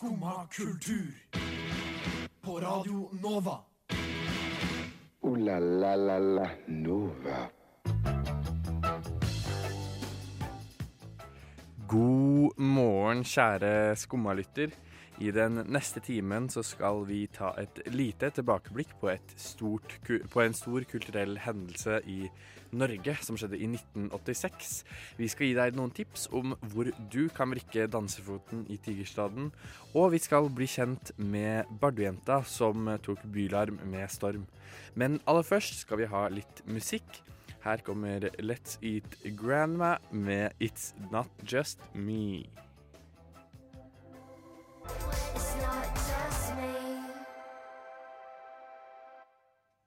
Skumma kultur. På Radio Nova. O-la-la-la-la Nova. God morgen, kjære skummalytter. I den neste timen så skal vi ta et lite tilbakeblikk på, et stort, på en stor kulturell hendelse i Norge som skjedde i 1986. Vi skal gi deg noen tips om hvor du kan vrikke dansefoten i Tigerstaden. Og vi skal bli kjent med Bardujenta som tok Bylarm med storm. Men aller først skal vi ha litt musikk. Her kommer Let's Eat Grandma med It's Not Just Me.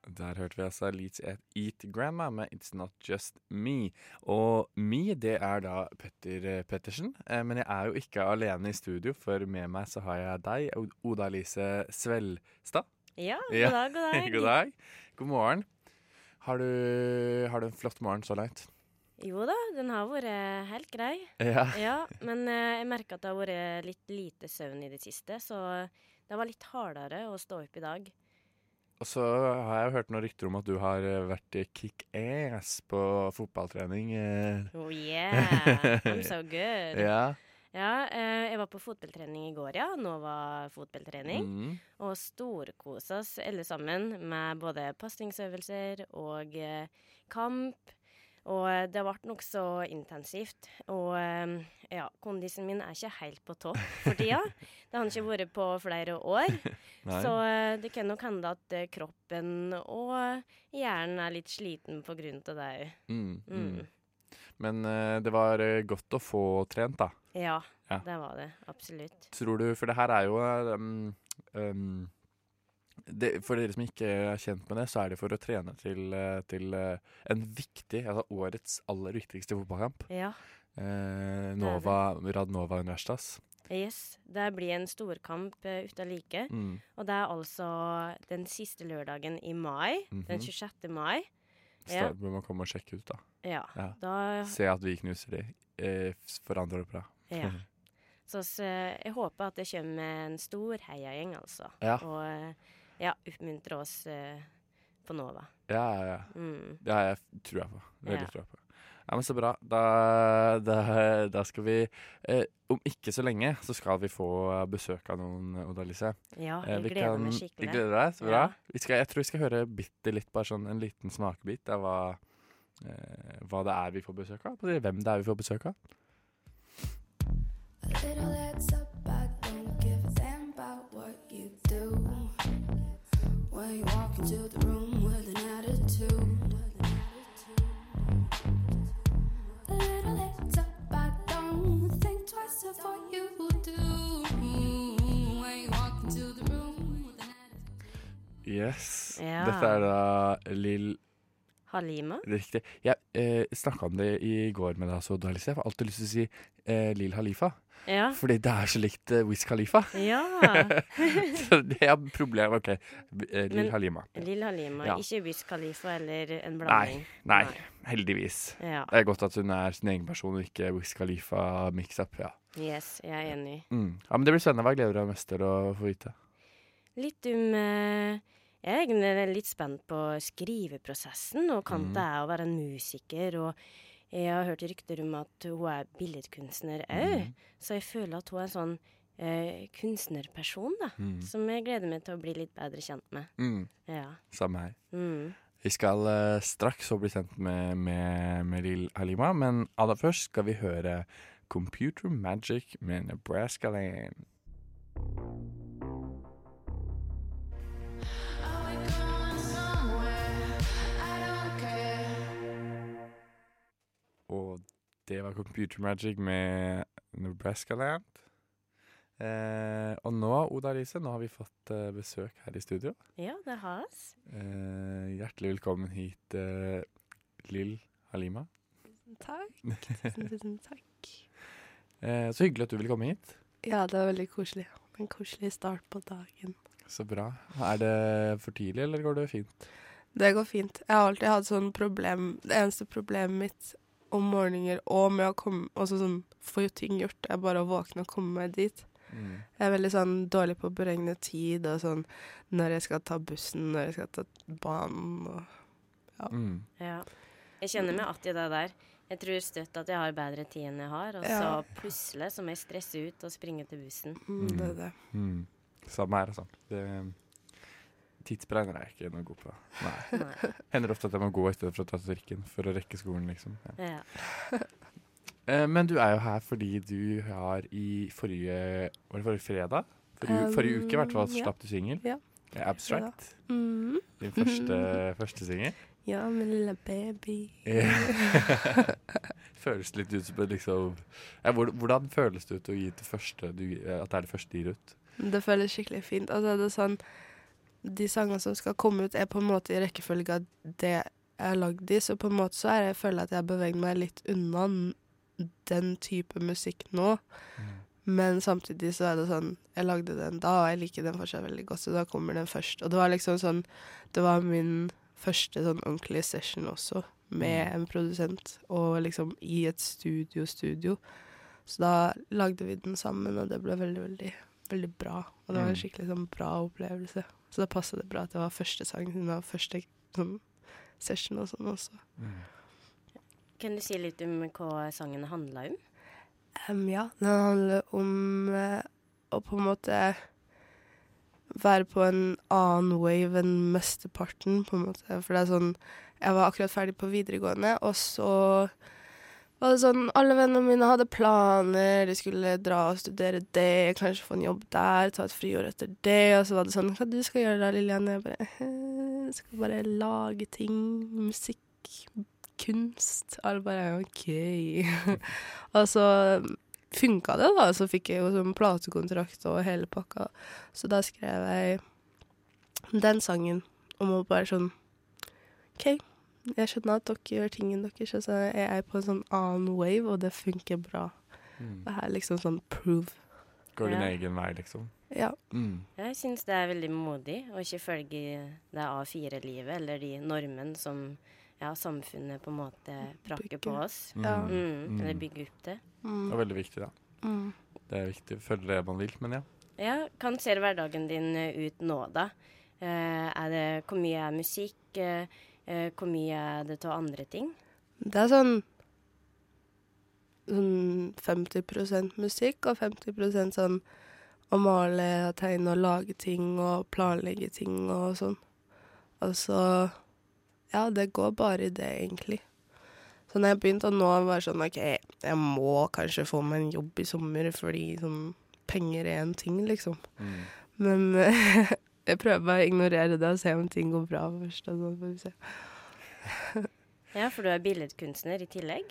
Der hørte vi altså Let's Eat Grandma med It's Not Just Me. Og me, det er da Petter eh, Pettersen. Eh, Men jeg er jo ikke alene i studio, for med meg så har jeg deg, Oda Elise Svelstad. Ja, god dag, god dag. God dag. God morgen. Har du, har du en flott morgen så langt? Jo da, den har vært helt grei. Ja. Ja, men eh, jeg merker at det har vært litt lite søvn i det siste, så det var litt hardere å stå opp i dag. Og så har jeg hørt noen rykter om at du har eh, vært kick-ass på fotballtrening. eh. Oh yeah, I'm so good. Ja. Ja, eh, jeg var på fotballtrening i går, ja. Nå var fotballtrening. Mm. Og storkosa oss alle sammen med både pasningsøvelser og eh, kamp. Og eh, det ble nokså intensivt. Og eh, ja, kondisen min er ikke helt på topp for tida. Det har den ikke vært på flere år. Så eh, det kan nok hende at kroppen og hjernen er litt sliten på grunn av det òg. Mm, mm. Mm. Men det var godt å få trent, da. Ja, Ja. det var det. Absolutt. Tror du For det her er jo um, um, det, For dere som ikke er kjent med det, så er det for å trene til, eh, til eh, en viktig, altså årets aller viktigste fotballkamp. Ja. Eh, Nova, Radnova Universitas. Yes. Det blir en storkamp uh, uten like. Mm. Og det er altså den siste lørdagen i mai. Den Mhm. 26. mai. Så Ja. da bør man komme og sjekke ut, da. Ja. Ja. Da Se at vi knuser de eh, for andre år på rad. Ja. Så s- eh, jeg håper at det kommer en stor heiagjeng, altså. Ja. Og eh, ja, oppmuntre oss uh, på Nova. Ja, ja, ja. Mm. Det har jeg tror jeg på. Veldig Ja. tror jeg på. Ja, men Så bra. Da, da, da skal vi eh, Om ikke så lenge så skal vi få besøk av noen, Oda Lise. Ja, Eh, jeg vi gleder kan- meg Vi skikkelig. gleder deg, så bra. Ja. Vi skal, jeg tror vi skal høre bitte litt, bare sånn en liten smakebit av hva, eh, hva det er vi får besøk av. Hvem det er vi får besøk av. A you walk into the room with an attitude. A little heads up, I don't think twice of what you do. When you walk into the room with an attitude. Yes. Ja. Dette er da Lill Halima? Riktig. Jeg eh, snakka om det i går med deg, så Oda Lise. Jeg har alltid lyst til å si eh, Lil Halifa. Ja. Fordi det er så likt eh, Wiz Khalifa. Ja. så det er problemet. OK. Eh, Lil Men- Halima. Lil Halima. Ja. Ikke Wiz Khalifa eller en Nei, blanding. nei, heldigvis. Ja. Det er godt at hun er sin egen person og ikke Wiz Khalifa mix-up. Ja. Yes, jeg er enig. Mm. ja, men det blir spennende. Hva gleder du deg mest til å få vite? Litt om eh, Jeg er egentlig litt spent på skriveprosessen og hvordan Mhm. det er å være en musiker. Og jeg har hørt rykter om at hun er billedkunstner òg, mm. så jeg føler at hun er en sånn eh, kunstnerperson da, Mm. som jeg gleder meg til å bli litt bedre kjent med. Mm. Ja. Samme her. Mm. Vi skal uh, straks bli kjent med, med, med Lill Halima, men aller først skal vi høre Computer Magic med Nebraska Land. Og det var Computer Magic med Nebraska Land. Eh, og nå, Oda Lise, nå har vi fått eh, besøk her i studio. ja, det har vi. Eh, hjertelig velkommen hit, eh, Lill Halima. Takk. Tusen, tusen takk. Eh, så hyggelig at du ville komme hit. Ja, det var veldig koselig. En koselig start på dagen. Så bra. Er det for tidlig, eller går det fint? Det går fint. Jeg har alltid hatt sånn problem Det eneste problemet mitt om morgener og med å komme Også sånn få ting gjort, er bare å våkne og komme meg dit. Mm. Jeg er veldig sånn dårlig på å beregne tid og sånn når jeg skal ta bussen, når jeg skal ta banen og Mm. Ja. Jeg kjenner meg att i det der. Jeg tror støtt at jeg har bedre tid enn jeg har, og Ja. så plutselig så må jeg stresse ut og springe til bussen. mm, det er det. Mm. Samme her, altså. Det, tidsberegner er jeg ikke noe god på. Nei. Hender ofte at jeg må gå i stedet for å ta trikken for å rekke skolen, liksom. Ja. Ja. Eh, men du er jo her fordi du har i forrige Var det forrige fredag? Forrige, Um, forrige uke i hvert fall ja. slapp du singel. Ja. Abstract. Mm. Din første, første singel. Ja, min lille baby. føles litt ut som liksom ja, Hvordan føles det ut å gi det første du, at det er det første du gir ut? Det føles skikkelig fint. Altså, det er sånn De sangene som skal komme ut, er på en måte i rekkefølge av det jeg har lagd i, så på en måte så er jeg føler jeg at jeg har beveget meg litt unna den type musikk nå. Men samtidig så er det sånn Jeg lagde den da, og jeg liker den fortsatt veldig godt, så da kommer den først. Og det var liksom sånn Det var min første sånn ordentlige session også, med en produsent, og liksom i et studio-studio. Så da lagde vi den sammen, og det ble veldig, veldig, veldig bra. Og det var en Mm. skikkelig sånn bra opplevelse. Så da passa det bra at det var første sangen hun var første sånn session og sånn også. Kan du si litt om hva sangen handla om? Um, ja, den handler om uh, å på en måte være på en annen wave enn mesteparten, på en måte. For det er sånn Jeg var akkurat ferdig på videregående, og så var det sånn Alle vennene mine hadde planer, de skulle dra og studere det, kanskje få en jobb der, ta et friår etter det, og så var det sånn Hva du skal gjøre da, Lillian? Jeg bare «Eh, Jeg skal bare lage ting. Musikk. Kunst. Alle bare OK. Og så funka det, da. Så fikk jeg jo sånn platekontrakt og hele pakka. Så da skrev jeg den sangen om å bare sånn OK, jeg skjønner at dere gjør tingene deres, og så er jeg på en sånn annen wave, og det funker bra. Mm. Det er liksom sånn prove. Går din Ja. egen vei, liksom. Ja. Mm. Jeg syns det er veldig modig å ikke følge det A4-livet eller de normene som ja, samfunnet på en måte prakker på oss. Ja. Mm. Mm, Mm. Eller bygger opp det. Det Mm. er veldig viktig, da. Mm. Det er viktig å følge det man vil, men ja. Ja, Hvordan ser hverdagen din ut nå, da? Eh, er det, hvor mye er musikk? Eh, hvor mye er det av andre ting? Det er sånn sånn 50% musikk og 50% sånn å male og tegne og lage ting og planlegge ting og sånn. Altså Ja, det går bare i det, egentlig. Så når jeg begynte å nå være sånn OK, jeg må kanskje få meg en jobb i sommer fordi sånn Penger er en ting, liksom. Mm. Men jeg prøver bare å ignorere det og se om ting går bra først. Og så får vi se. Ja, for du er billedkunstner i tillegg?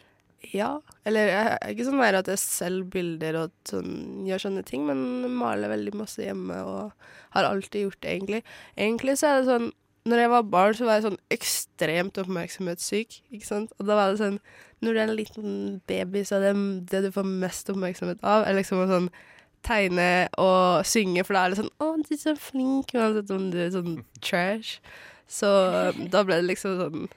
Ja. Eller jeg er ikke sånn at jeg selger bilder og sånn, gjør sånne ting, men maler veldig masse hjemme og har alltid gjort det, egentlig. Egentlig så er det sånn Når jeg var barn, så var jeg sånn ekstremt oppmerksomhetssyk, ikke sant. Og da var det sånn Når du er en liten baby, så er det det du får mest oppmerksomhet av, er liksom sånn tegne og synge, for da er det sånn 'Å, du er så flink', uansett om du er sånn trash. Så da ble det liksom sånn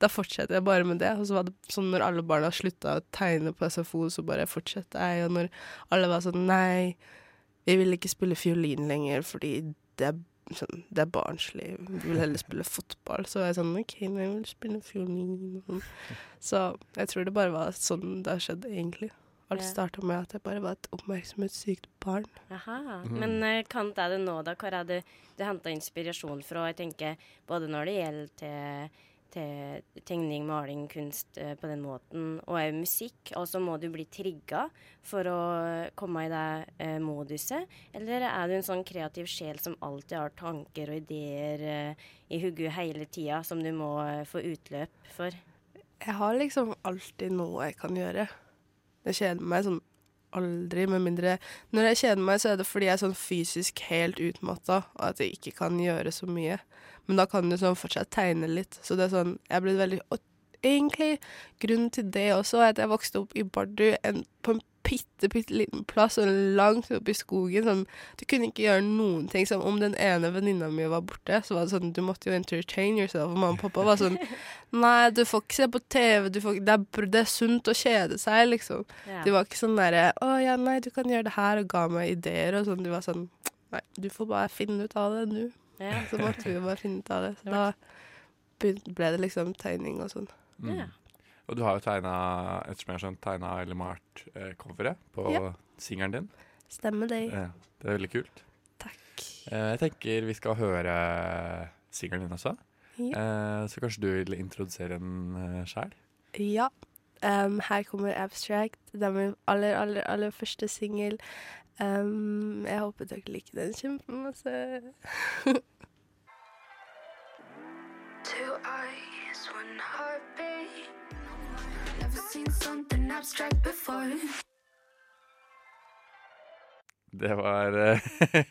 da fortsetter jeg bare med det. Og så var det sånn når alle barna slutta å tegne på SFO, så bare fortsetter jeg. Og når alle var sånn Nei, vi vil ikke spille fiolin lenger fordi det er, sånn, det er barnslig. Vi vil heller spille fotball. Så jeg jeg sånn OK, men jeg vil spille fiolin. Sånn. Så jeg tror det bare var sånn det har skjedd, egentlig. Alt starta med at jeg bare var et oppmerksomhetssykt barn. Aha. Mm. Men uh, hva er det nå, da? Hvor er det du henta inspirasjon fra? Jeg tenker både når det gjelder til, til tegning, maling, kunst uh, på den måten, og òg musikk. Og så må du bli trigga for å komme i det uh, moduset. Eller er du en sånn kreativ sjel som alltid har tanker og ideer i hodet hele tida, som du må få utløp for? Jeg har liksom alltid noe jeg kan gjøre. Jeg kjeder meg sånn aldri, med mindre Når jeg kjeder meg, så er det fordi jeg er sånn fysisk helt utmatta, og at jeg ikke kan gjøre så mye. Men da kan du sånn fortsatt tegne litt. Så det er sånn Jeg er blitt veldig egentlig, grunnen til det også er at jeg vokste opp i Bardu, en, på en bitte, bitte liten plass, og langt oppe i skogen. Sånn, du kunne ikke gjøre noen ting. Sånn, om den ene venninna mi var borte, så var det sånn, du måtte jo entertain yourself. Og mamma og pappa var sånn Nei, du får ikke se på TV, du får, det, er, det er sunt å kjede seg, liksom. Ja. De var ikke sånn derre Å ja, nei, du kan gjøre det her, og ga meg ideer og sånn. De var sånn Nei, du får bare finne ut av det, nå. Ja. Så måtte vi jo bare finne ut av det. Så da ble det liksom tegning og sånn. Mm. Og du har jo tegna, ettersom jeg har skjønt, tegna eller malt eh, coveret på Ja. singelen din. Stemmer det. Ja, det er veldig kult. Takk. Eh, jeg tenker vi skal høre singelen din også. Ja. Eh, så kanskje du vil introdusere den uh, sjæl? Ja. Um, her kommer Abstract. Det er min aller, aller, aller første singel. Um, jeg håper dere liker den kjempemasse. Two eyes, one heartbeat. Det var eh,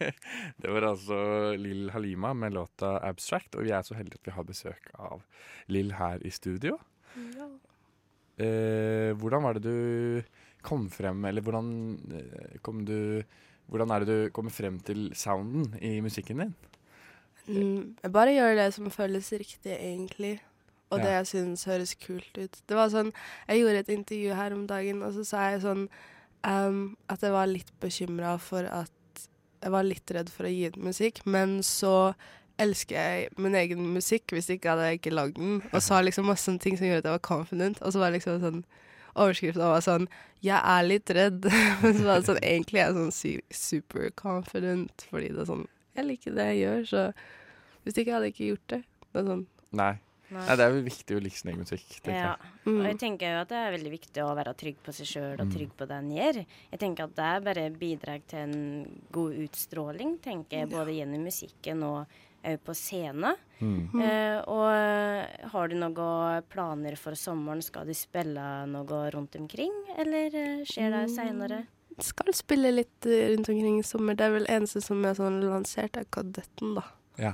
Det var altså Lill Halima med låta 'Abstract', og vi er så heldige at vi har besøk av Lill her i studio. Eh, hvordan var det du kom frem, eller hvordan eh, kom du Hvordan er det du kommer frem til sounden i musikken din? Mm, jeg bare gjør det som føles riktig, egentlig. Og det jeg syns høres kult ut. Det var sånn, Jeg gjorde et intervju her om dagen, og så sa jeg sånn um, at jeg var litt bekymra for at Jeg var litt redd for å gi ut musikk, men så elsker jeg min egen musikk hvis ikke hadde jeg ikke lagd den. Og sa liksom masse ting som gjorde at jeg var confident. Og så var det liksom sånn Overskriften var sånn 'Jeg er litt redd'. Men så var det sånn Egentlig er jeg sånn su super confident, fordi det er sånn Jeg liker det jeg gjør, så hvis ikke hadde jeg ikke gjort det. Det er sånn Nei. Nei. Nei, det er jo viktig å like sin egen musikk, Ja. jeg. Og jeg mm. tenker jo at det er veldig viktig å være trygg på seg sjøl og Mm. trygg på det en gjør. Jeg tenker at det bare bidrar til en god utstråling, tenker jeg, både gjennom musikken og òg på scenen. Mm. Eh, og har du noen planer for sommeren? Skal du spille noe rundt omkring, eller eh, skjer det Mm. seinere? Skal spille litt eh, rundt omkring i sommer. Det er vel eneste som er sånn lansert, er Kadetten, da. Ja.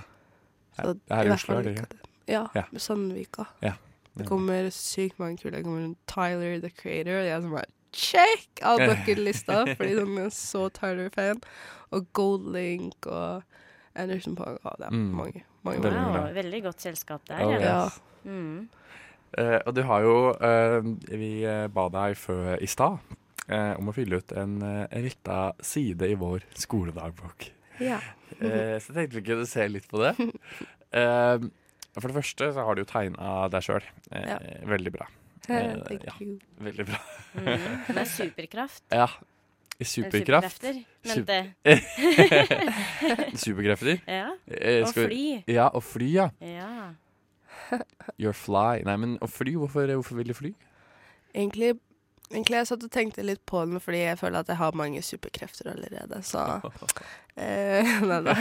Her, det er i Oslo, er det. Ja, Ja. Sandvika. Ja. Det kommer sykt mange kule. Det kommer Tyler the Creator. Og Jeg som bare check av bucketlista, fordi de er så Tyler-fan. Og Goldlink og Anderson Pong. Ja, det er Mm. mange. mange, mange. bra. Wow, veldig godt selskap der. Oh, ja. Yes. Mm. Uh, og du har jo uh, Vi eh, ba deg før i stad uh, om å fylle ut en, uh, en lita side i vår skoledagbok. ja. Eh, så jeg tenkte vi kunne se litt på det. Eh, for det første så har du jo tegna deg sjøl. Eh, Ja. Veldig bra. Eh, ja. Veldig bra. Mm. Med superkraft. Ja. Superkraft. Superkrefter, mente Superkrefter. Ja. Eh, Og fly. Ja, og fly, ja. Ja. You're fly. Nei, men og fly, hvorfor, hvorfor vil du fly? Egentlig, egentlig jeg satt og tenkte litt på den fordi jeg føler at jeg har mange superkrefter allerede, så eh, Nei da.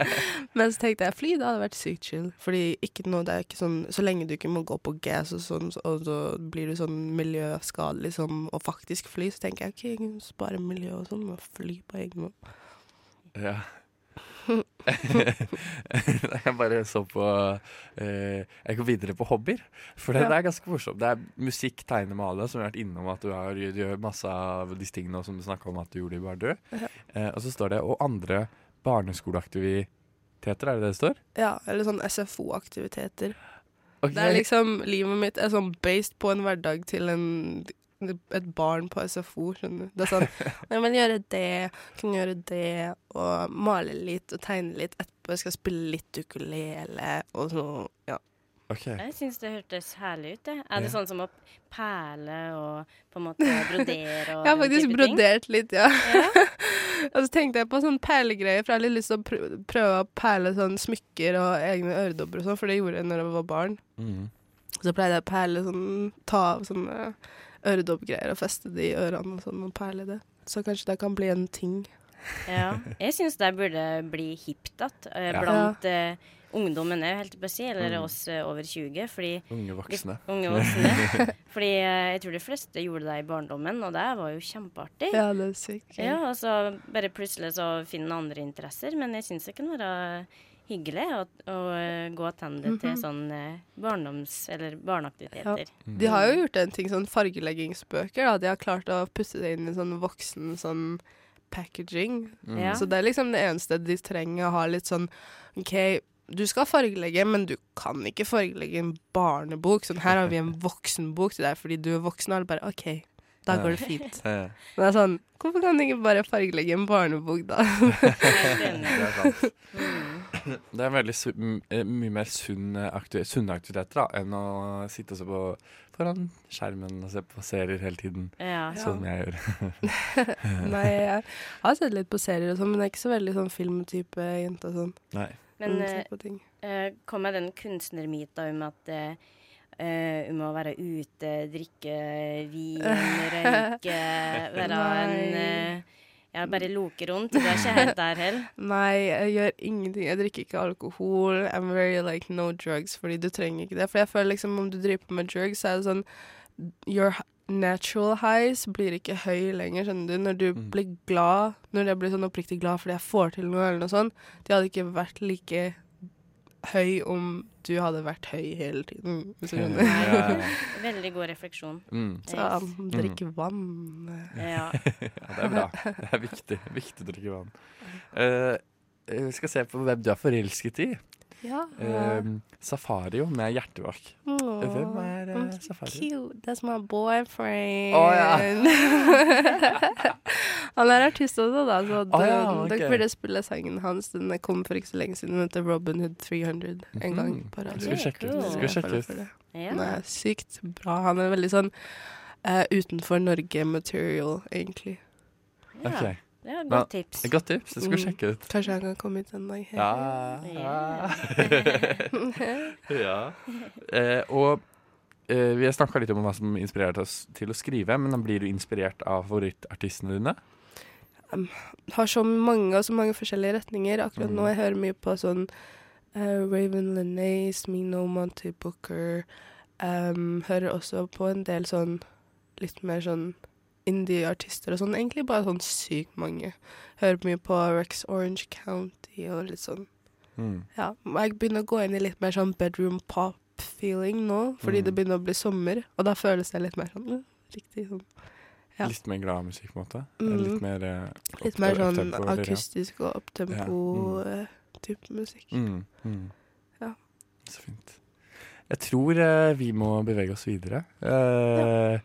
Men så tenkte jeg fly, det hadde vært sykt chill. Fordi ikke noe, det er ikke sånn Så lenge du ikke må gå på gas og sånn, og så blir du sånn miljøskadelig som å faktisk fly, så tenker jeg OK, jeg kan spare miljø og sånn, men fly på egen måte. Ja. jeg bare så på eh, Jeg går videre på hobbyer. For det, Ja. det er ganske morsomt. Det er musikk, tegne, male, som vi har vært innom at du, har, du gjør masse av disse tingene som du snakka om at du gjorde i Bardø. Ja. Eh, og så står det 'og andre barneskoleaktiviteter', er det det det står? Ja, eller sånn SFO-aktiviteter. Okay. Det er liksom, Livet mitt er sånn based på en hverdag til en, et barn på SFO. skjønner du. Det er sånn Nei, men gjøre det, kan gjøre det, og male litt og tegne litt. Etterpå jeg skal spille litt ukulele, og sånn. Ja. Okay. Jeg syns det hørtes herlig ut. Det. Er det Ja. sånn som å perle og på en måte brodere og Jeg har faktisk brodert litt, ja. Ja. og så tenkte jeg på sånn perlegreier, for jeg har litt lyst til å prø- prøve å perle sånn smykker og egne øredobber og sånn, for det gjorde jeg når jeg var barn. Mm. Så pleide jeg å perle sånn, ta av sånne øredobbgreier og feste det i ørene og sånn, og perle det. Så kanskje det kan bli en ting. Ja. Jeg syns det burde bli hipt igjen eh, Ja. blant eh, ungdommen òg, helt på å si, eller Mm. oss uh, over 20. Fordi Unge voksne. Unge voksne. Fordi uh, jeg tror de fleste gjorde det i barndommen, og det var jo kjempeartig. Ja, det er sykt Ja, Ja, altså bare plutselig så finne andre interesser, men jeg syns det kan være hyggelig å, å eh, gå tilbake Mhm. til sånn eh, barndoms- eller barneaktiviteter. De har jo gjort en ting sånn fargeleggingsbøker. Da. De har klart å putte det inn i sånn voksen sånn packaging. Mm. Ja. Så det er liksom det eneste de trenger å ha litt sånn OK, du skal fargelegge, men du kan ikke fargelegge en barnebok. Sånn her har vi en voksenbok til deg fordi du er voksen. Og alle bare OK, da går det fint. Men det er sånn Hvorfor kan du ikke bare fargelegge en barnebok, da? Det er sant. Det er veldig su eh, mye mer aktiv sunne aktiviteter da, enn å sitte og se på foran skjermen og se på serier hele tiden, Ja. som jeg gjør. Nei, jeg har sett litt på serier og sånn, men jeg er ikke så veldig sånn filmtype jente og sånn. Nei. Men Mm, eh, ser på ting. eh, kom med den kunstnermyta om at uh, eh, om å være ute, drikke vin, røyke, være en Nei. Ja, bare loker rundt. Du er ikke helt der heller. Nei, jeg gjør ingenting. Jeg drikker ikke alkohol. I'm very like no drugs, fordi du trenger ikke det. For jeg føler liksom om du driver på med drugs, så er det sånn Your natural highs blir ikke høy lenger, skjønner du. Når du Mm. blir glad, når jeg blir sånn oppriktig glad fordi jeg får til noe eller noe sånt, de hadde ikke vært like høy om du hadde vært høy hele tiden, hvis du Ja, ja, ja. Veldig god refleksjon. Mm. Så um, drikk vann. Ja. ja, det er bra. Det er viktig. Viktig å drikke vann. Uh, vi skal se på hvem du er forelsket i. Ja. Eh, Safario med hjertevak. Oh, Hvem er eh, I'm Safario? Cute. That's my boyfriend. Oh, ja. han er artist også, da, så oh, ja, okay. dere burde spille sangen hans. Den kom for ikke så lenge siden. Den heter Robin Hood 300 en gang mm. på radio. Skal sjekke ut? Skal sjekke ut? ja. Den er sykt bra. Han er veldig sånn uh, utenfor Norge-material, egentlig. Yeah. Ok, Det er et Men- godt tips. et Godt tips. Det skal vi Mm. sjekke ut. Kanskje han kan komme hit en dag. Ja. Ja. ja. Eh, og eh, vi har snakka litt om hva som inspirerte oss til å skrive, men blir du inspirert av favorittartistene dine? har så mange og så mange forskjellige retninger. Akkurat Mm. nå jeg hører mye på sånn uh, Raven Linnae, Smino, Monty Booker. Um, hører også på en del sånn litt mer sånn indie-artister og sånn. Egentlig bare sånn sykt mange. Hører mye på Rex Orange County og litt sånn. Mm. Ja, jeg begynner å gå inn i litt mer sånn bedroom pop-feeling nå, fordi Mm. det begynner å bli sommer, og da føles det litt mer sånn øh, riktig sånn Ja. Litt mer glad musikk, på en måte? Mm. Litt mer uh, Litt mer sånn akustisk og opptempo-type musikk. Mm, mm. Ja. Så fint. Jeg tror uh, vi må bevege oss videre. Eh,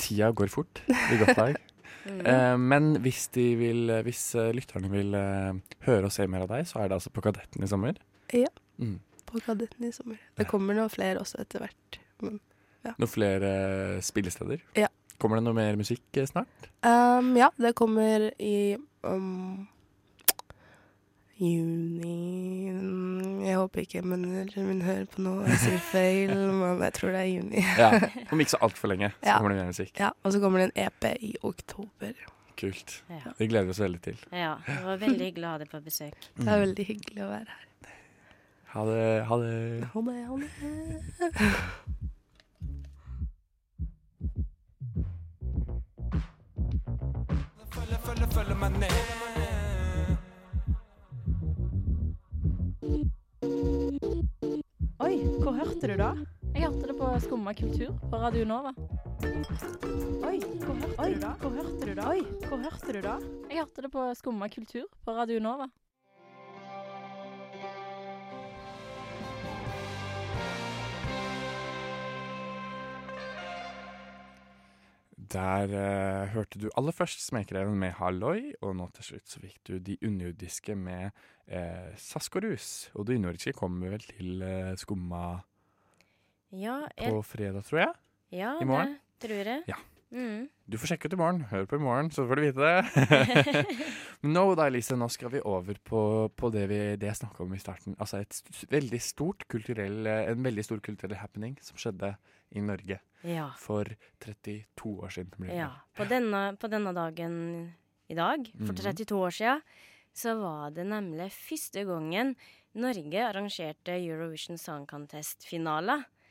Tida går fort i godt lag. Mm. Eh, men hvis, de vil, hvis eh, lytterne vil eh, høre og se mer av deg, så er det altså på Kadetten i sommer. Ja. Mm. På Kadetten i sommer. Det kommer noen flere også etter hvert. Noen flere eh, spillesteder. Ja. Kommer det noe mer musikk eh, snart? Um, ja, det kommer i um, juni Mm, Jeg håper ikke manageren min hører på nå jeg sier feil, men jeg tror det er juni. Ja. Om ikke så altfor lenge, så Ja. kommer det mer musikk. Ja, Og så kommer det en EP i oktober. Kult. Ja. Det gleder vi oss veldig til. ja. Det var veldig hyggelig å ha deg på besøk. Det er veldig hyggelig å være her. Ha det. Ha det. Ha det, ha det. Skumma kultur på Radio Nova. Oi, hvor hørte du da? Hvor hørte du da? Oi, hvor hørte du da? Jeg hørte det på Skumma kultur på Radio Nova. Der eh, hørte du aller først Smekereven med Halloi, og nå til slutt så fikk du De underjordiske med eh, Saskorus. Og De underjordiske kommer vel til eh, Skumma Ja, på fredag, tror jeg. ja i morgen? det tror jeg. Ja. Mm. Du får sjekke ut i morgen. Hør på i morgen, så får du vite det. Men nå da, Elise, nå skal vi over på, på det, vi, det jeg snakka om i starten. Altså veldig stort kulturell, eh, en veldig stor kulturell happening som skjedde i Norge Ja. for 32 år siden. Ja. På, denne, på denne dagen i dag, for Mhm. 32 år siden, så var det nemlig første gangen Norge arrangerte Eurovision Song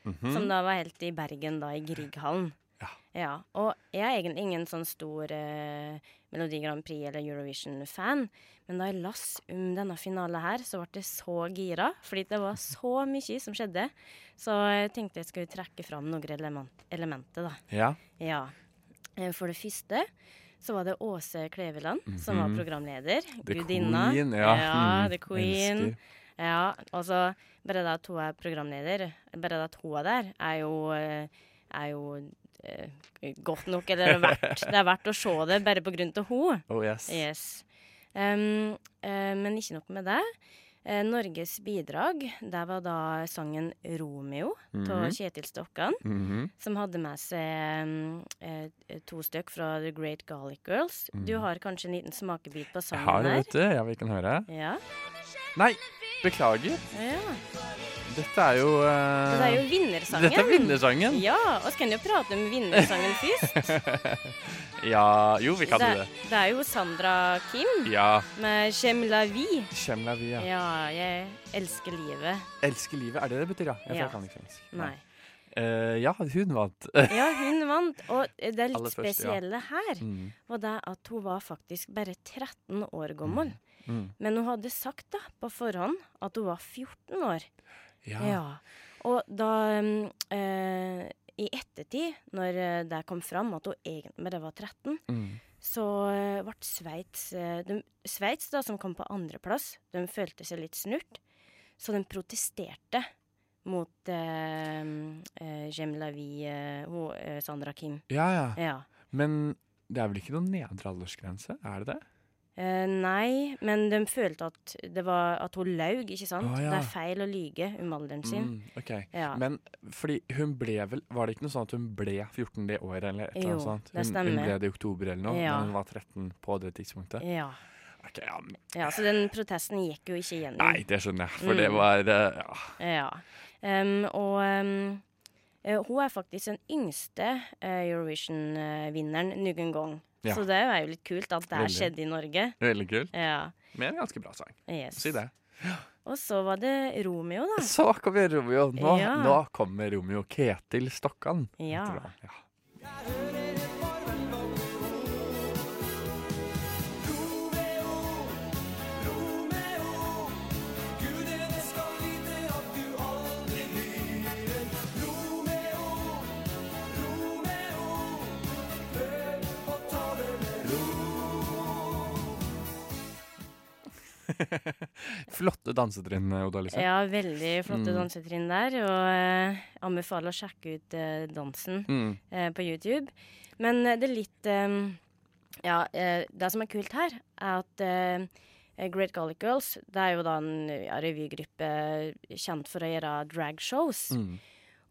Mhm. Som da var helt i Bergen, da, i Grieghallen. Ja. Ja, Og jeg er egentlig ingen sånn stor eh, Melodi Grand Prix eller Eurovision-fan. Men da jeg las om denne finalen her, så ble jeg så gira. Fordi det var så mye som skjedde. Så jeg tenkte jeg skulle trekke fram noen element, elementer, da. Ja. Ja. Eh, For det første så var det Åse Kleveland som var Mhm. programleder. The Gudinna. Queen, ja. ja Mm, The Queen. elsker. Ja, altså Bare det at hun er programleder, bare det at hun er der, er jo, eh, er jo eh, godt nok. Eller det er verdt, det er verdt å se det bare på grunn av henne. Oh yes. Yes. Um, uh, men ikke nok med det. Uh, Norges bidrag, det var da sangen 'Romeo' av Mhm. Kjetil Stokkan. Mhm. Som hadde med seg um, uh, to stykk fra The Great Garlic Girls. Du har kanskje en liten smakebit på Mhm. Jeg har det, vet du. Ja, vi kan høre. Ja. Nei, beklager. ja. Dette er jo uh, Dette er jo vinnersangen. Dette er vinnersangen. Ja, og så kan jo prate om vinnersangen først. Ja, jo, vi kan det, det. det er jo Sandra Kim Ja. med 'Chem la vie'. Chem la vi, ja. Ja, jeg elsker livet. Elsker livet, er det det betyr, ja? Jeg, Ja. kan ikke fransk. Nei. Uh, ja, hun vant. Ja, hun vant. Og det er litt først, ja. spesielle her Mm, var det at hun var faktisk bare 13 år gammel. mm. Men hun hadde sagt da på forhånd at hun var 14 år. Ja. Ja. Og da eh, I ettertid, når eh, det kom fram at hun egentlig var 13, Mm. så eh, ble Sveits Sveits, da, som kom på andreplass, de følte seg litt snurt. Så de protesterte mot eh, eh, Jem Lavi, eh, eh, Sandra Kim. ja, ja. Ja. Men det er vel ikke noen nedre aldersgrense? Er det det? Eh, nei, men de følte at, det var, at hun laug, ikke sant? Å, ja. Det er feil å lyge om alderen sin. Mm, ok. Ja. Men fordi hun ble vel Var det ikke noe sånn at hun ble 14 det året, eller et eller annet sånt? det stemmer. hun ble det i oktober eller noe, Ja. men hun var 13 på det tidspunktet? ja. Ok, ja, men- ja, så den protesten gikk jo ikke igjennom. Nei, det skjønner jeg, for det Mm. var uh, ja. Ja. Um, og um, hun er faktisk den yngste Eurovision-vinneren noen gang. Ja. Så det er jo litt kult at det har skjedde skjedd i Norge. Veldig kult. Ja. Med en ganske bra sang. Yes. Si det. Og så var det Romeo, da. Så kommer Romeo. Nå, Ja. nå kommer Romeo Ketil Stokkan. Ja. Jeg hører ja. Flotte dansetrinn, Oda Lise. Ja, veldig flotte Mm. dansetrinn der. Og uh, anbefaler å sjekke ut uh, dansen Mm. uh, på YouTube. Men eh, det er litt um, Ja, eh, det som er kult her, er at eh, Great Garlic Girls det er jo da en ja, revygruppe kjent for å gjøre dragshows. Mm.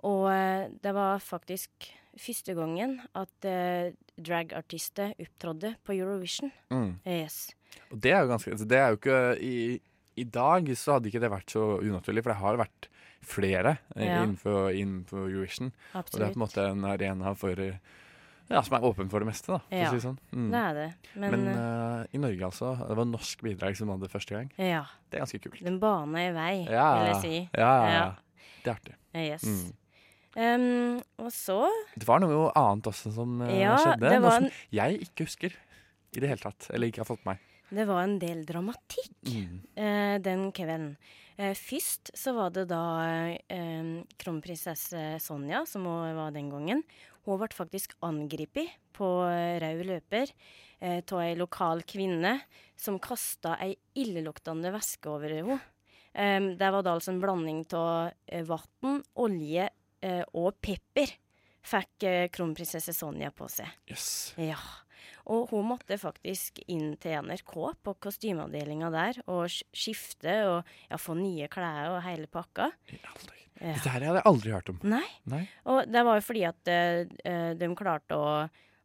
Og eh, det var faktisk første gangen at eh, dragartister opptrådde på Eurovision. Mm. Yes. Og det er jo ganske altså, Det er jo ikke i, I dag så hadde ikke det vært så unaturlig, for det har vært flere eh, Ja. innenfor, innenfor Eurovision. Og det er på en måte en arena for eh, Ja, som er åpen for det meste, da, for Ja. å si det sånn. Mm. Det er det. Men, Men eh, i Norge, altså. Det var norsk bidrag som hadde første gang. ja. Det er ganske kult. Den bana i vei, Ja, vil jeg si. Ja, ja, ja. Ja. Det er artig. Yes. Mm. Um, og så Det var noe annet også som uh, Ja, skjedde. Noe som en, jeg ikke husker i det hele tatt. Eller ikke har fått med meg. det var en del dramatikk Mm. uh, den kvelden. Uh, først så var det da eh, kronprinsesse Sonja, som hun var den gangen. Hun ble faktisk angrepet på eh, rød løper eh, av ei lokal kvinne som kasta ei illeluktende væske over henne. Um, det var da altså en blanding av eh, vann, olje eh, og pepper fikk eh, kronprinsesse Sonja på seg. Yes. Ja. Og hun måtte faktisk inn til NRK på kostymeavdelinga der og skifte og ja, få nye klær og hele pakka. Ja. Dette her hadde jeg aldri hørt om. Nei. Nei. Og det var jo fordi at eh, eh, de klarte å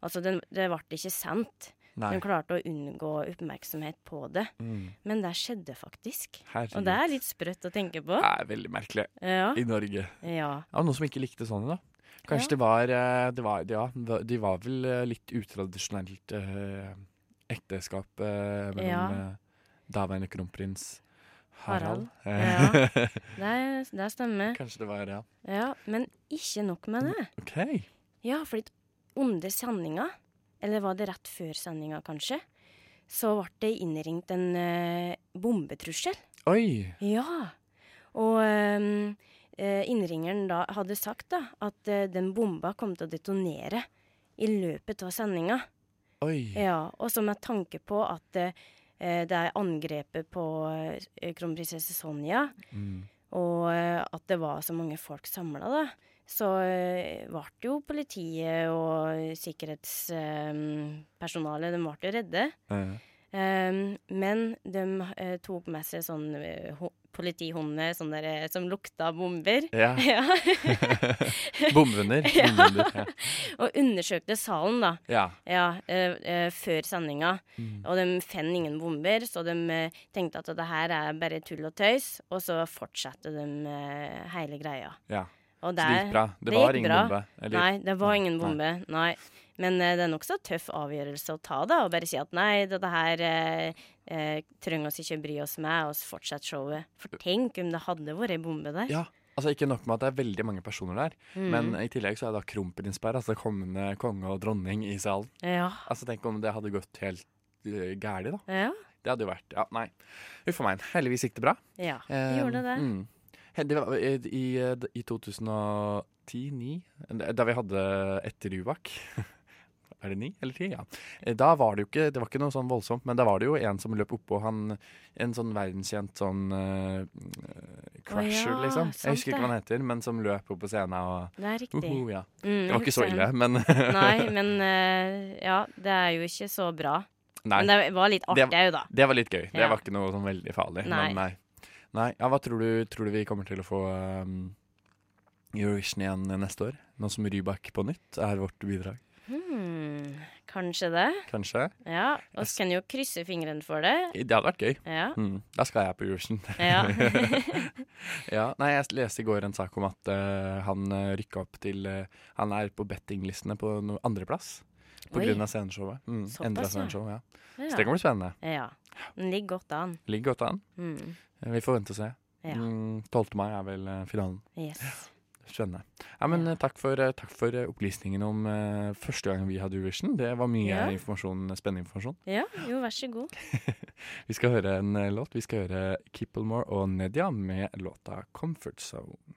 Altså, den, det ble ikke sendt. Nei. Hun klarte å unngå oppmerksomhet på det. Mm. Men det skjedde faktisk. Herregud. Og det er litt sprøtt å tenke på. Det er veldig merkelig. Ja. I Norge. ja. Ja, noen som ikke likte sånn, da. Kanskje Ja. det var, eh, det var Ja, de var vel eh, litt utradisjonelt eh, ekteskap eh, mellom Ja. eh, daværende kronprins Harald. Harald. Ja, Det, det stemmer. Kanskje det var Ja. Ja, men ikke nok med det. OK. Ja, fordi onde sendinga, eller var det rett før sendinga kanskje, så ble det innringt en uh, bombetrussel. Oi! Ja. Og eh, innringeren da hadde sagt da at uh, den bomba kom til å detonere i løpet av sendinga. Oi. Ja, og så med tanke på at eh, det er angrepet på kronprinsesse Sonja, Mm. og at det var så mange folk samla, da, så eh, ble jo politiet og sikkerhetspersonalet de ble redde. Eh, Um, men de eh, tok med seg sånn uh, politihunder sånn der, eh, som lukta bomber. Ja. ja. Bombehunder. Ja. Ja. og undersøkte salen, da. ja. Ja, eh, eh, før sendinga. Mm. Og de fant ingen bomber, så de eh, tenkte at det her er bare tull og tøys. Og så fortsatte de eh, hele greia. ja. Og Så det gikk bra. Det, det var ingen bra. bombe. eller- Nei, det var ingen bombe. Nei. Men uh, det er nokså tøff avgjørelse å ta, da. Og bare si at nei, dette her uh, uh, trenger oss ikke bry oss med, og så fortsette showet. For tenk om det hadde vært ei bombe der. Ja, altså Ikke nok med at det er veldig mange personer der, Mm. men i tillegg så er da kronprinsparet, altså kommende konge og dronning, i salen. Ja. Altså Tenk om det hadde gått helt uh, gærent, da. Ja. Det hadde jo vært Ja, nei. Uff a meg. Heldigvis gikk det bra. ja. Eh, Gjorde det. Mm. Det var, i, i, I 2010-2009, da vi hadde etter Rubak Er det ni eller ti? Ja. Eh, Da var det jo ikke Det var ikke noe sånn voldsomt, men da var det jo en som løp oppå han En sånn verdenskjent sånn uh, crusher, ja, liksom. Jeg husker ikke hva han heter, men som løp opp på scenen og Det er riktig. Uhu, ja. Mm, Det var ikke så ille, men Nei, men uh, ja, det er jo ikke så bra. Nei. Men det var litt artig òg, da. Det var litt gøy. Det var ikke noe sånn veldig farlig. Nei. Men nei. Nei. Ja, hva tror du, tror du vi kommer til å få um, Eurovision igjen neste år? Nå som Rybak på nytt er vårt bidrag. Hmm, kanskje det. Kanskje? Ja. Vi kan jo krysse fingrene for det. Det hadde vært gøy. Ja. Mm, da skal jeg på Eurovision. Ja. ja, nei, jeg leste i går en sak om at uh, han uh, rykka opp til uh, Han er på bettinglistene på no andreplass. På Oi. grunn av sceneshowet. Mm, endra ja. sceneshow, ja. Så det ja. kan bli spennende. ja. Den ligger godt an. Ligger godt an. Mm. Vi får vente og se. Ja. Mm, 12. mai er vel eh, finalen. Yes. Skjønner. Ja, men Ja. eh, takk for, eh, takk for eh, opplysningen om uh, første gang vi hadde Eurovision. Det var mye Ja. informasjon, spennende informasjon. Ja, jo, vær så god. Vi skal høre en eh, låt. Vi skal høre Kippelmore og Nedia med låta 'Comfort Zone'.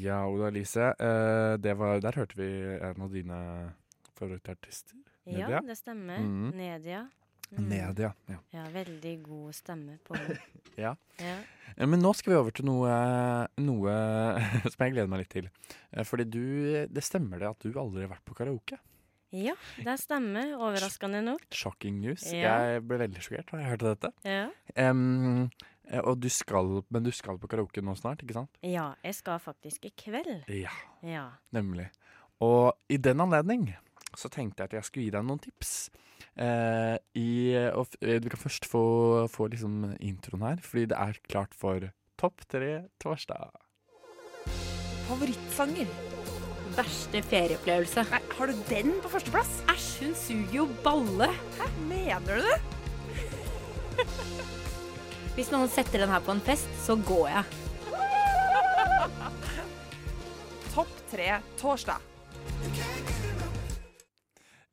Ja, Oda Elise. Uh, der hørte vi en av dine favorittartister. Ja, det stemmer. Mhm. Nedia. Mm. Nedia. Ja. Ja, veldig god stemme på. Ja. Ja. Eh, Men nå skal vi over til noe, noe som jeg gleder meg litt til. Eh, Fordi du Det stemmer det at du aldri har vært på karaoke? ja, det stemmer. Overraskende nok. Shocking news. Ja. Jeg ble veldig sjokkert da jeg hørte dette. Ja. Eh, og du skal, men du skal på karaoke nå snart, ikke sant? ja, jeg skal faktisk i kveld. Ja, Ja. nemlig. Og i den anledning så tenkte jeg at jeg skulle gi deg noen tips. Eh, i, og eh, du kan først få, få liksom introen her, fordi det er klart for Topp tre torsdag. Favorittsanger? Verste ferieopplevelse. Nei, har du den på førsteplass? Æsj, hun suger jo balle. Hæ, mener du det? Hvis noen setter den her på en fest, så går jeg. Topp tre torsdag.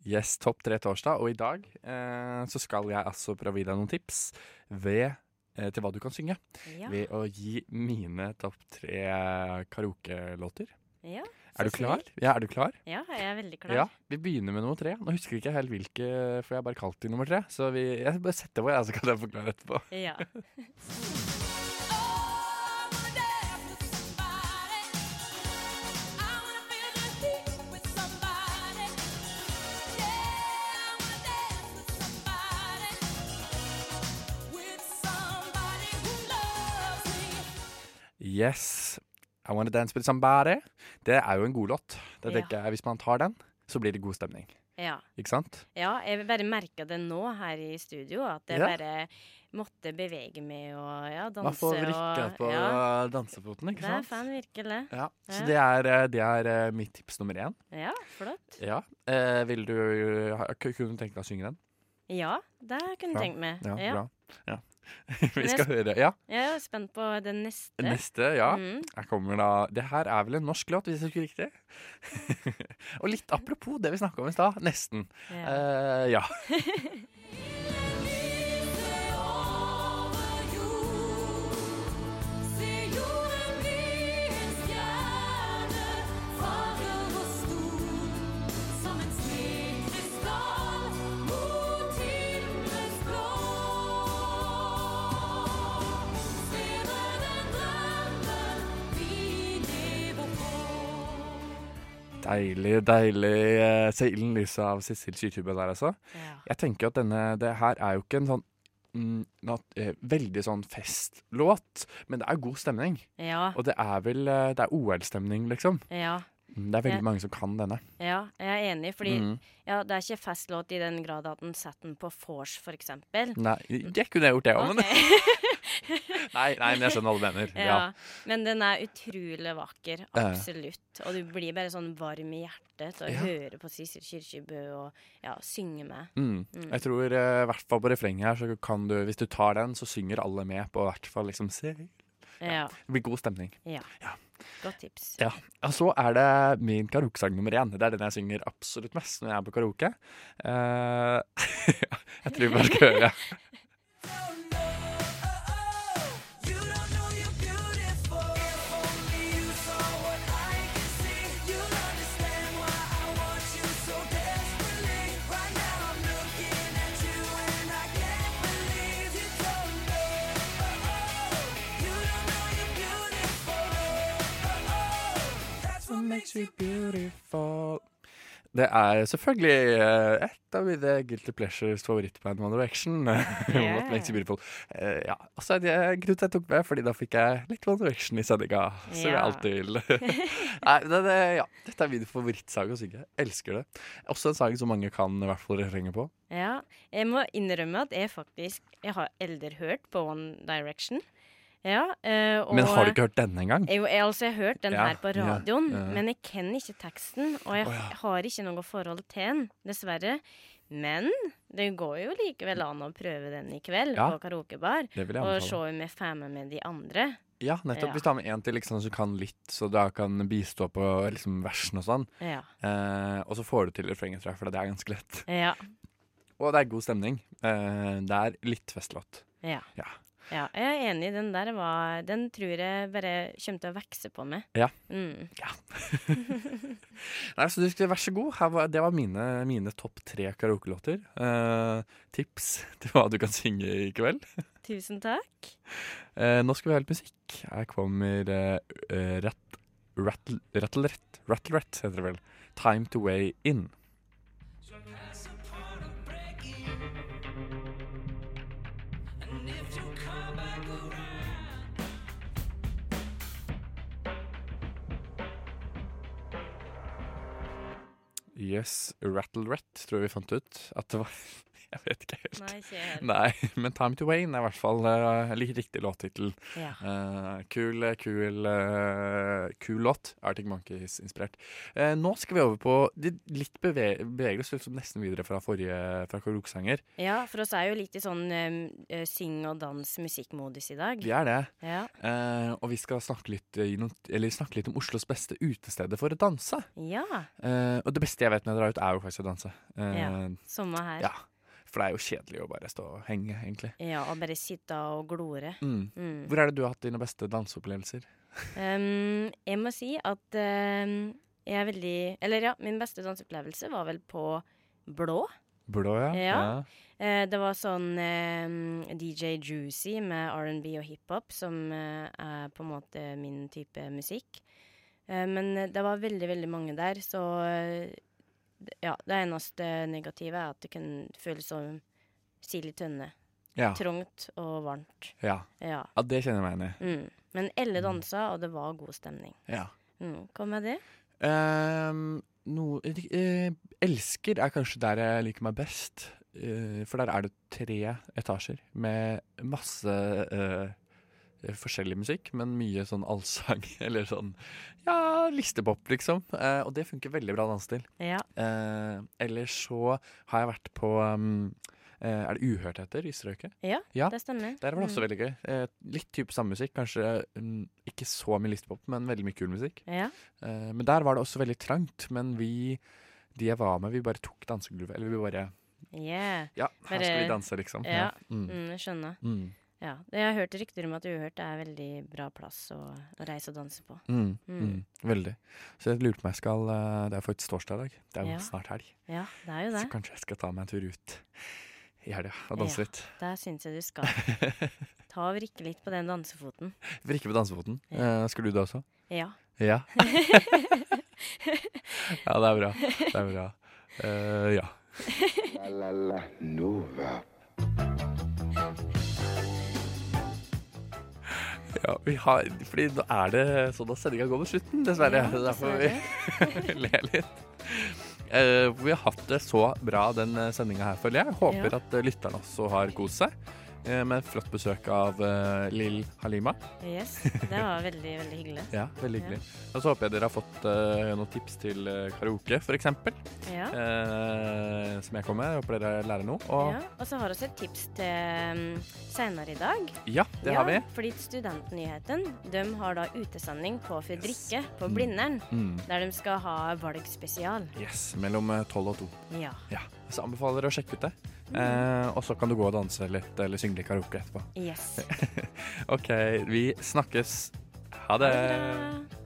Yes, topp tre torsdag. Og i dag eh, så skal jeg altså prøve å gi deg noen tips ved, eh, til hva du kan synge. Ja. Ved å gi mine topp tre karaokelåter. ja. Er du klar? Ja, er du klar? Ja, jeg er veldig klar. Ja. Vi begynner med nummer tre. Nå husker jeg ikke helt hvilke, for jeg har bare kalt de nummer tre. Så vi, jeg bare setter på, jeg, så kan jeg forklare etterpå. Ja. Yes, I Wanna Dance With Somebody. Det er jo en god låt. Det Ja. tenker jeg, Hvis man tar den, så blir det god stemning. ja. Ikke sant? Ja, jeg bare merka det nå her i studio, at jeg Ja. bare måtte bevege meg og ja, danse Man får vrikka på ja, dansefoten, ikke Det er sant? fan, virkelig. Ja, så det er, eh, det er eh, mitt tips nummer én. Ja, flott. Ja. Eh, vil du Kunne du tenke deg å synge den? Ja, det kunne jeg tenkt meg. Ja, Ja. bra. Ja. Vi skal høre Ja, Jeg er spent på den neste. neste. Ja. Mm. Her kommer da Det her er vel en norsk låt, hvis jeg husker riktig. Og litt apropos det vi snakka om i stad. Nesten. Ja. Uh, ja. Deilig, deilig uh, Seilen lyset av Cecil YouTube der, altså. Ja. Jeg tenker at denne Det her er jo ikke en sånn mm, eh, veldig sånn festlåt, men det er god stemning. Ja. Og det er vel eh, Det er OL-stemning, liksom. ja. Mm, Det er veldig Ja. mange som kan denne. Ja, jeg er enig, fordi Mm. ja, det er ikke festlåt i den grad at den setter den på vors, for eksempel. Nei, det kunne jeg gjort, det òg, men Ok. nei, nei, men jeg skjønner hva du mener. ja. Ja. Men den er utrolig vakker, absolutt. Og du blir bare sånn varm i hjertet og Ja. høre på Sissel Kyrkjebø og ja, synge med. Mm. Jeg tror i i hvert fall på refrenget her, så kan du, hvis du tar den, så synger alle med på hvert fall liksom Se. Ja. Det blir god stemning. ja. Ja. Godt tips. Ja. Og så er det min karaokesang nummer én. Det er den jeg synger absolutt mest når jeg er på karaoke. Uh, jeg tror vi bare skal høre. makes you beautiful. Det er selvfølgelig uh, et av mine Guilty Pleasures favorittband One Direction. What makes you beautiful. Uh, ja, altså det er grunnen til at jeg tok med, fordi da fikk jeg litt One Direction i sendinga. Som jeg Ja. alltid vil. Nei, det, det, ja, dette er min favorittsang å synge. Jeg elsker det. Også en sang som mange kan i hvert fall refrenget på. Ja, jeg må innrømme at jeg faktisk Jeg har eldre hørt på One Direction. Ja, øh, Men har du ikke hørt denne engang? Jo, jeg, altså, jeg har hørt den Ja, her på radioen, ja. men jeg kjenner ikke teksten. Og jeg oh, har ikke noe forhold til den, dessverre. Men det går jo likevel an å prøve den i kveld Ja, på karaokebar. Og se om jeg får med meg de andre. Ja, nettopp. Hvis du har med en til liksom, som kan litt, så da kan bistå på liksom, versen og sånn. Ja. Eh, og så får du til refrenget, tror jeg, for det er ganske lett. Ja. Og det er god stemning. Eh, det er litt festlåt. Ja. Ja. Ja. Jeg er enig. Den der var Den tror jeg bare kommer til å vokse på meg. Ja. Mm. Nei, så du skal Vær så god. Var, det var mine, mine topp tre karaokelåter. Eh, tips til hva du kan synge i kveld. Tusen takk. Eh, nå skal vi ha litt musikk. Her kommer uh, Rattle Rattle Rattle heter det vel. Time to Way In. Yes, Rattle Rat tror jeg vi fant ut at det var. Jeg vet ikke helt. Nei, ikke helt. Nei, men Time to Wayne er i hvert fall uh, riktig låttittel. Ja. Uh, kul, kul, uh, kul låt. Arctic Monkeys-inspirert. Uh, nå skal vi over på det litt beve beveger oss liksom nesten videre fra forrige fra karaokesanger. ja, for oss er jo litt i sånn um, eh, syng- og dans-musikkmodus i dag. Vi er det. Ja. Eh, og vi skal snakke litt, snakke litt om Oslos beste utesteder for å danse. ja. Eh, og det beste jeg vet med å dra ut, er jo faktisk å danse. Eh, Ja. Samme her. ja. For det er jo kjedelig å bare stå og henge, egentlig. Ja, og bare sitte og glore. Mm. Mm. Hvor er det du har hatt dine beste danseopplevelser? Um, jeg må si at um, jeg er veldig Eller ja, min beste danseopplevelse var vel på Blå. Blå, ja. Ja. Eh, det var sånn eh, DJ Juicy med R&B og hiphop, som uh, er på en måte min type musikk. Uh, men det var veldig, veldig mange der, så d- ja, det eneste negative er at det kan føles som sild i tønne. Ja. Trangt og varmt. Ja. Ja. ja, det kjenner jeg meg igjen i. Mm. Men alle dansa, og det var god stemning. Ja. Mm. Hva med det? Um, no, eh, elsker er kanskje der jeg liker meg best. Uh, for der er det tre etasjer med masse eh, forskjellig musikk, men mye sånn allsang. Eller sånn ja, listepop, liksom. Eh, og det funker veldig bra å danse til. Ja. Eh, ellers så har jeg vært på um, eh, Er det Uhørt heter? strøket? Ja, Ja, det stemmer. Der var det også Mm. veldig gøy. Eh, litt type samme musikk. Kanskje mm, ikke så mye listepop, men veldig mye kul musikk. Ja. Eh, men der var det også veldig trangt. Men vi, de jeg var med, vi bare tok dansegulvet. Eller vi bare Yeah. Ja, her skal vi danse, liksom. Ja, Mm. mm, jeg skjønner. Mm. Ja. Jeg har hørt rykter om at Uhørt er veldig bra plass å, å reise og danse på. Mm, Mm. mm, veldig. Så jeg lurte på om jeg skal eh, Det er faktisk torsdag i dag. Det er jo Ja. snart helg. Ja, det er jo det. Så kanskje jeg skal ta meg en tur ut i helga og danse Ja. litt. Det syns jeg du skal. Ta og vrikke litt på den dansefoten. Vrikke på dansefoten. Ja. Eh, skal du det også? Ja. Ja. ja, det er bra. Det er bra. Uh, ja. La la la Nova. Ja. Vi har Fordi nå er det sånn at sendinga går mot slutten, dessverre. Ja, Derfor vi ler litt. Uh, vi har hatt det så bra den sendinga her, føler jeg. Håper Ja. at eh, lytterne også har kost seg. Eh, Med et flott besøk av uh, Lill Halima. Yes. Det var veldig, veldig hyggelig. Ja, veldig hyggelig. Og så håper jeg dere har fått uh, noen tips til eh, karaoke, f.eks. Ja. Uh, som jeg kommer med. Håper dere lærer noe. Og Ja, og så har vi også et tips til um, senere i dag. ja, det har vi. Fordi Studentnyheten de har da utesending på Fredrikke på Blindern. Mm. Der de skal ha valgspesial. Yes, mellom tolv 12 og 2. Ja. Ja, så anbefaler jeg å sjekke ut det. Eh, og så kan du gå og danse litt, eller synge litt karaoke etterpå. Yes. OK, vi snakkes. Ha det. Ha det